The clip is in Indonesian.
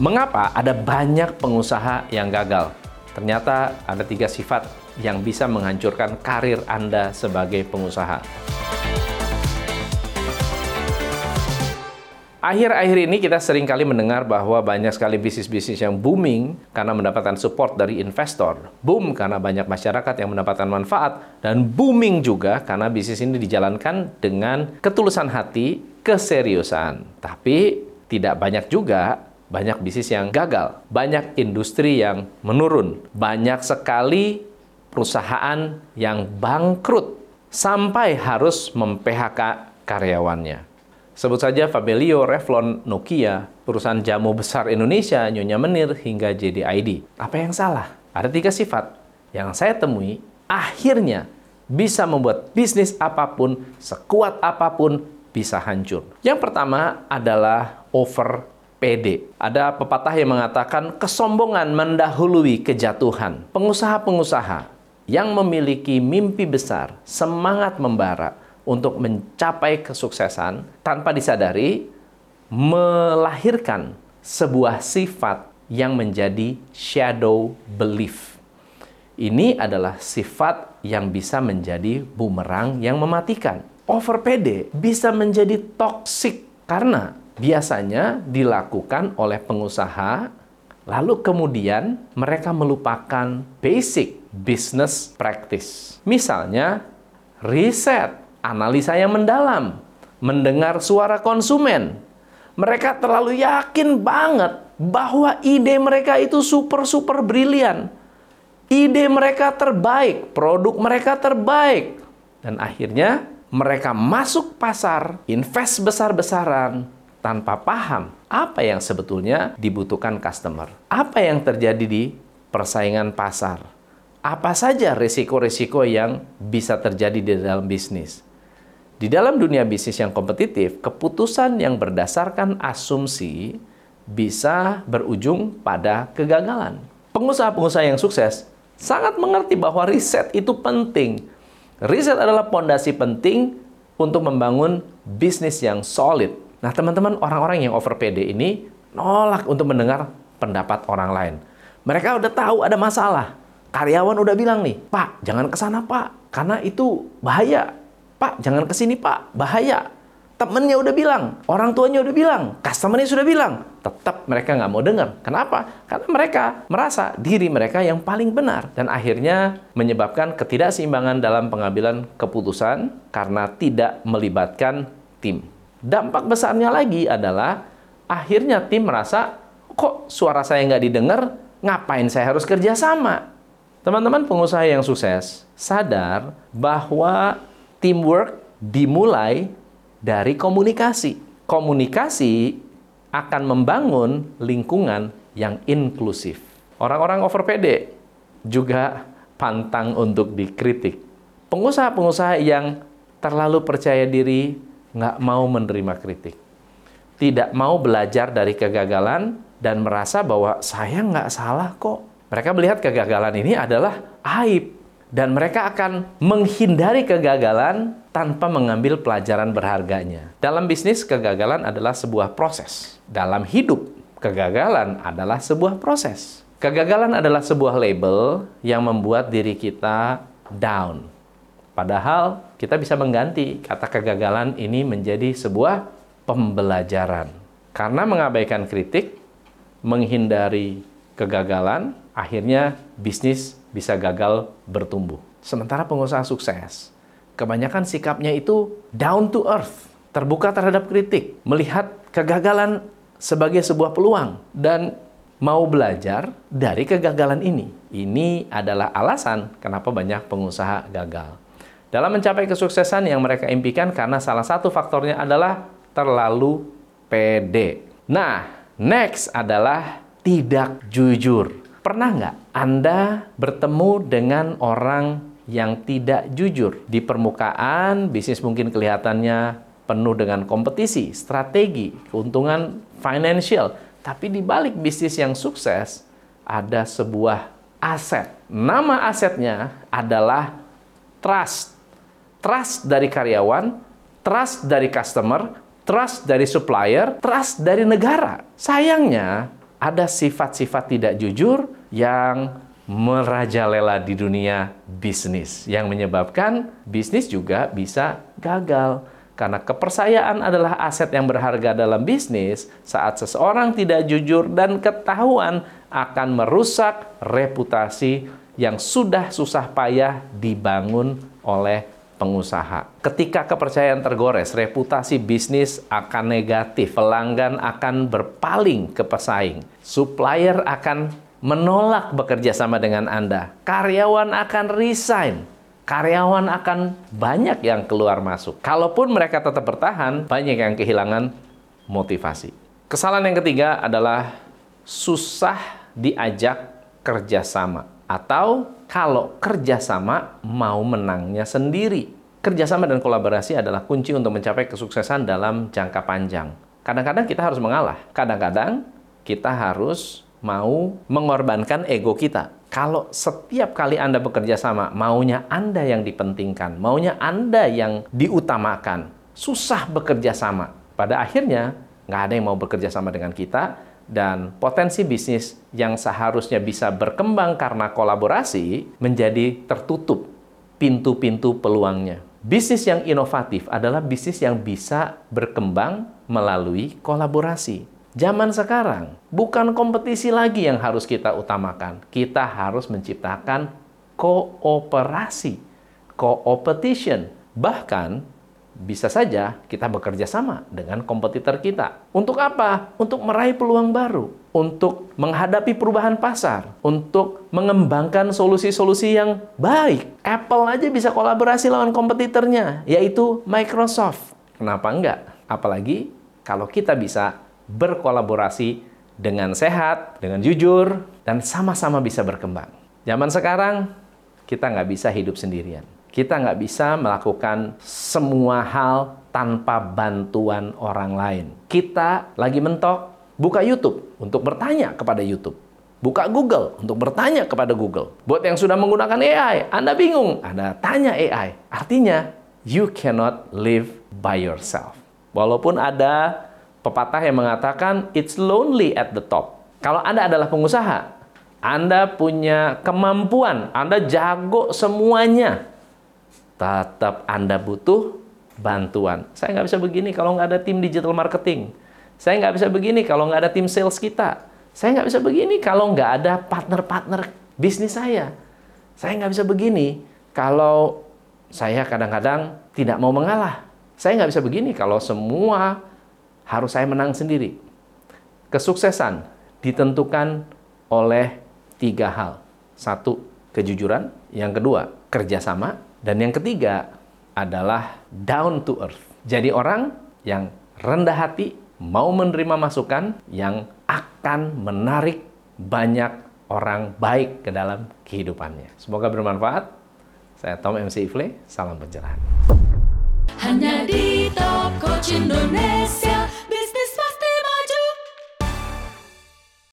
Mengapa ada banyak pengusaha yang gagal? Ternyata ada tiga sifat yang bisa menghancurkan karir Anda sebagai pengusaha. Akhir-akhir ini kita sering kali mendengar bahwa banyak sekali bisnis-bisnis yang booming karena mendapatkan support dari investor. Boom karena banyak masyarakat yang mendapatkan manfaat. Dan booming juga karena bisnis ini dijalankan dengan ketulusan hati, keseriusan. Tapi tidak banyak juga banyak bisnis yang gagal. Banyak industri yang menurun. Banyak sekali perusahaan yang bangkrut sampai harus mem-PHK karyawannya. Sebut saja Fabelio, Revlon, Nokia, perusahaan jamu besar Indonesia, Nyonya Menir, hingga JDID. Apa yang salah? Ada tiga sifat yang saya temui akhirnya bisa membuat bisnis apa pun, sekuat apa pun, bisa hancur. Yang pertama adalah over PD. Ada pepatah yang mengatakan kesombongan mendahului kejatuhan. Pengusaha-pengusaha yang memiliki mimpi besar, semangat membara, untuk mencapai kesuksesan tanpa disadari melahirkan sebuah sifat yang menjadi shadow belief. Ini adalah sifat yang bisa menjadi bumerang yang mematikan. Over PD bisa menjadi toxic karena biasanya dilakukan oleh pengusaha lalu kemudian mereka melupakan basic business practice. Misalnya riset analisa yang mendalam, mendengar suara konsumen. Mereka terlalu yakin banget bahwa ide mereka itu super-super brilian. Ide mereka terbaik, produk mereka terbaik. Dan akhirnya mereka masuk pasar, invest besar-besaran, tanpa paham apa yang sebetulnya dibutuhkan customer. Apa yang terjadi di persaingan pasar. Apa saja risiko-risiko yang bisa terjadi di dalam bisnis. Di dalam dunia bisnis yang kompetitif, keputusan yang berdasarkan asumsi bisa berujung pada kegagalan. Pengusaha-pengusaha yang sukses sangat mengerti bahwa riset itu penting. Riset adalah pondasi penting untuk membangun bisnis yang solid. Nah, teman-teman, orang-orang yang over PD ini nolak untuk mendengar pendapat orang lain. Mereka udah tahu ada masalah. Karyawan udah bilang nih, Pak, jangan ke sana, Pak, karena itu bahaya Pak, jangan ke sini Pak, bahaya. Temennya udah bilang, orang tuanya udah bilang, customernya sudah bilang. Tetap mereka nggak mau dengar. Kenapa? Karena mereka merasa diri mereka yang paling benar. Dan akhirnya menyebabkan ketidakseimbangan dalam pengambilan keputusan karena tidak melibatkan tim. Dampak besarnya lagi adalah akhirnya tim merasa, kok suara saya nggak didengar, ngapain saya harus kerja sama? Teman-teman pengusaha yang sukses sadar bahwa teamwork dimulai dari komunikasi. Komunikasi akan membangun lingkungan yang inklusif. Orang-orang over PD juga pantang untuk dikritik. Pengusaha-pengusaha yang terlalu percaya diri nggak mau menerima kritik. Tidak mau belajar dari kegagalan dan merasa bahwa saya nggak salah kok. Mereka melihat kegagalan ini adalah aib dan mereka akan menghindari kegagalan tanpa mengambil pelajaran berharganya. Dalam bisnis, kegagalan adalah sebuah proses. Dalam hidup, kegagalan adalah sebuah proses. Kegagalan adalah sebuah label yang membuat diri kita down. Padahal kita bisa mengganti kata kegagalan ini menjadi sebuah pembelajaran. Karena mengabaikan kritik, menghindari kegagalan, akhirnya bisnis bisa gagal bertumbuh. Sementara pengusaha sukses, kebanyakan sikapnya itu down to earth, terbuka terhadap kritik, melihat kegagalan sebagai sebuah peluang dan mau belajar dari kegagalan ini. Ini adalah alasan kenapa banyak pengusaha gagal. Dalam mencapai kesuksesan yang mereka impikan karena salah satu faktornya adalah terlalu pede. Nah, next adalah tidak jujur. Pernah nggak Anda bertemu dengan orang yang tidak jujur? Di permukaan, bisnis mungkin kelihatannya penuh dengan kompetisi, strategi, keuntungan financial. Tapi di balik bisnis yang sukses, ada sebuah aset. Nama asetnya adalah trust. Trust dari karyawan, trust dari customer, trust dari supplier, trust dari negara. Sayangnya, ada sifat-sifat tidak jujur yang merajalela di dunia bisnis yang menyebabkan bisnis juga bisa gagal. Karena kepercayaan adalah aset yang berharga dalam bisnis, saat seseorang tidak jujur dan ketahuan akan merusak reputasi yang sudah susah payah dibangun oleh pengusaha. Ketika kepercayaan tergores, reputasi bisnis akan negatif, pelanggan akan berpaling ke pesaing, supplier akan menolak bekerja sama dengan Anda, karyawan akan resign, karyawan akan banyak yang keluar masuk. Kalaupun mereka tetap bertahan, banyak yang kehilangan motivasi. Kesalahan yang ketiga adalah susah diajak kerjasama. Atau kalau kerjasama mau menangnya sendiri. Kerjasama dan kolaborasi adalah kunci untuk mencapai kesuksesan dalam jangka panjang. Kadang-kadang kita harus mengalah. Kadang-kadang kita harus mau mengorbankan ego kita. Kalau setiap kali Anda bekerja sama, maunya Anda yang dipentingkan, maunya Anda yang diutamakan, susah bekerja sama. Pada akhirnya, nggak ada yang mau bekerja sama dengan kita, dan potensi bisnis yang seharusnya bisa berkembang karena kolaborasi menjadi tertutup pintu-pintu peluangnya. Bisnis yang inovatif adalah bisnis yang bisa berkembang melalui kolaborasi. Zaman sekarang bukan kompetisi lagi yang harus kita utamakan. Kita harus menciptakan kooperasi, co-opetition. Bahkan bisa saja kita bekerja sama dengan kompetitor kita. Untuk apa? Untuk meraih peluang baru, untuk menghadapi perubahan pasar, untuk mengembangkan solusi-solusi yang baik. Apple aja bisa kolaborasi lawan kompetitornya, yaitu Microsoft. Kenapa enggak? Apalagi kalau kita bisa berkolaborasi dengan sehat, dengan jujur, dan sama-sama bisa berkembang. Zaman sekarang, kita nggak bisa hidup sendirian. Kita nggak bisa melakukan semua hal tanpa bantuan orang lain. Kita lagi mentok, buka YouTube untuk bertanya kepada YouTube. Buka Google untuk bertanya kepada Google. Buat yang sudah menggunakan AI, Anda bingung, Anda tanya AI. Artinya, you cannot live by yourself. Walaupun ada pepatah yang mengatakan it's lonely at the top. Kalau Anda adalah pengusaha, Anda punya kemampuan, Anda jago semuanya. Tetap Anda butuh bantuan. Saya nggak bisa begini kalau nggak ada tim digital marketing. Saya nggak bisa begini kalau nggak ada tim sales kita. Saya nggak bisa begini kalau nggak ada partner-partner bisnis saya. Saya nggak bisa begini kalau saya kadang-kadang tidak mau mengalah. Saya nggak bisa begini kalau semua harus saya menang sendiri. Kesuksesan ditentukan oleh tiga hal. Satu, kejujuran. Yang kedua, kerjasama. Dan yang ketiga adalah down to earth. Jadi orang yang rendah hati, mau menerima masukan yang akan menarik banyak orang baik ke dalam kehidupannya. Semoga bermanfaat. Saya Tom MC Ifle, salam pencerahan. Hanya di Top Indonesia.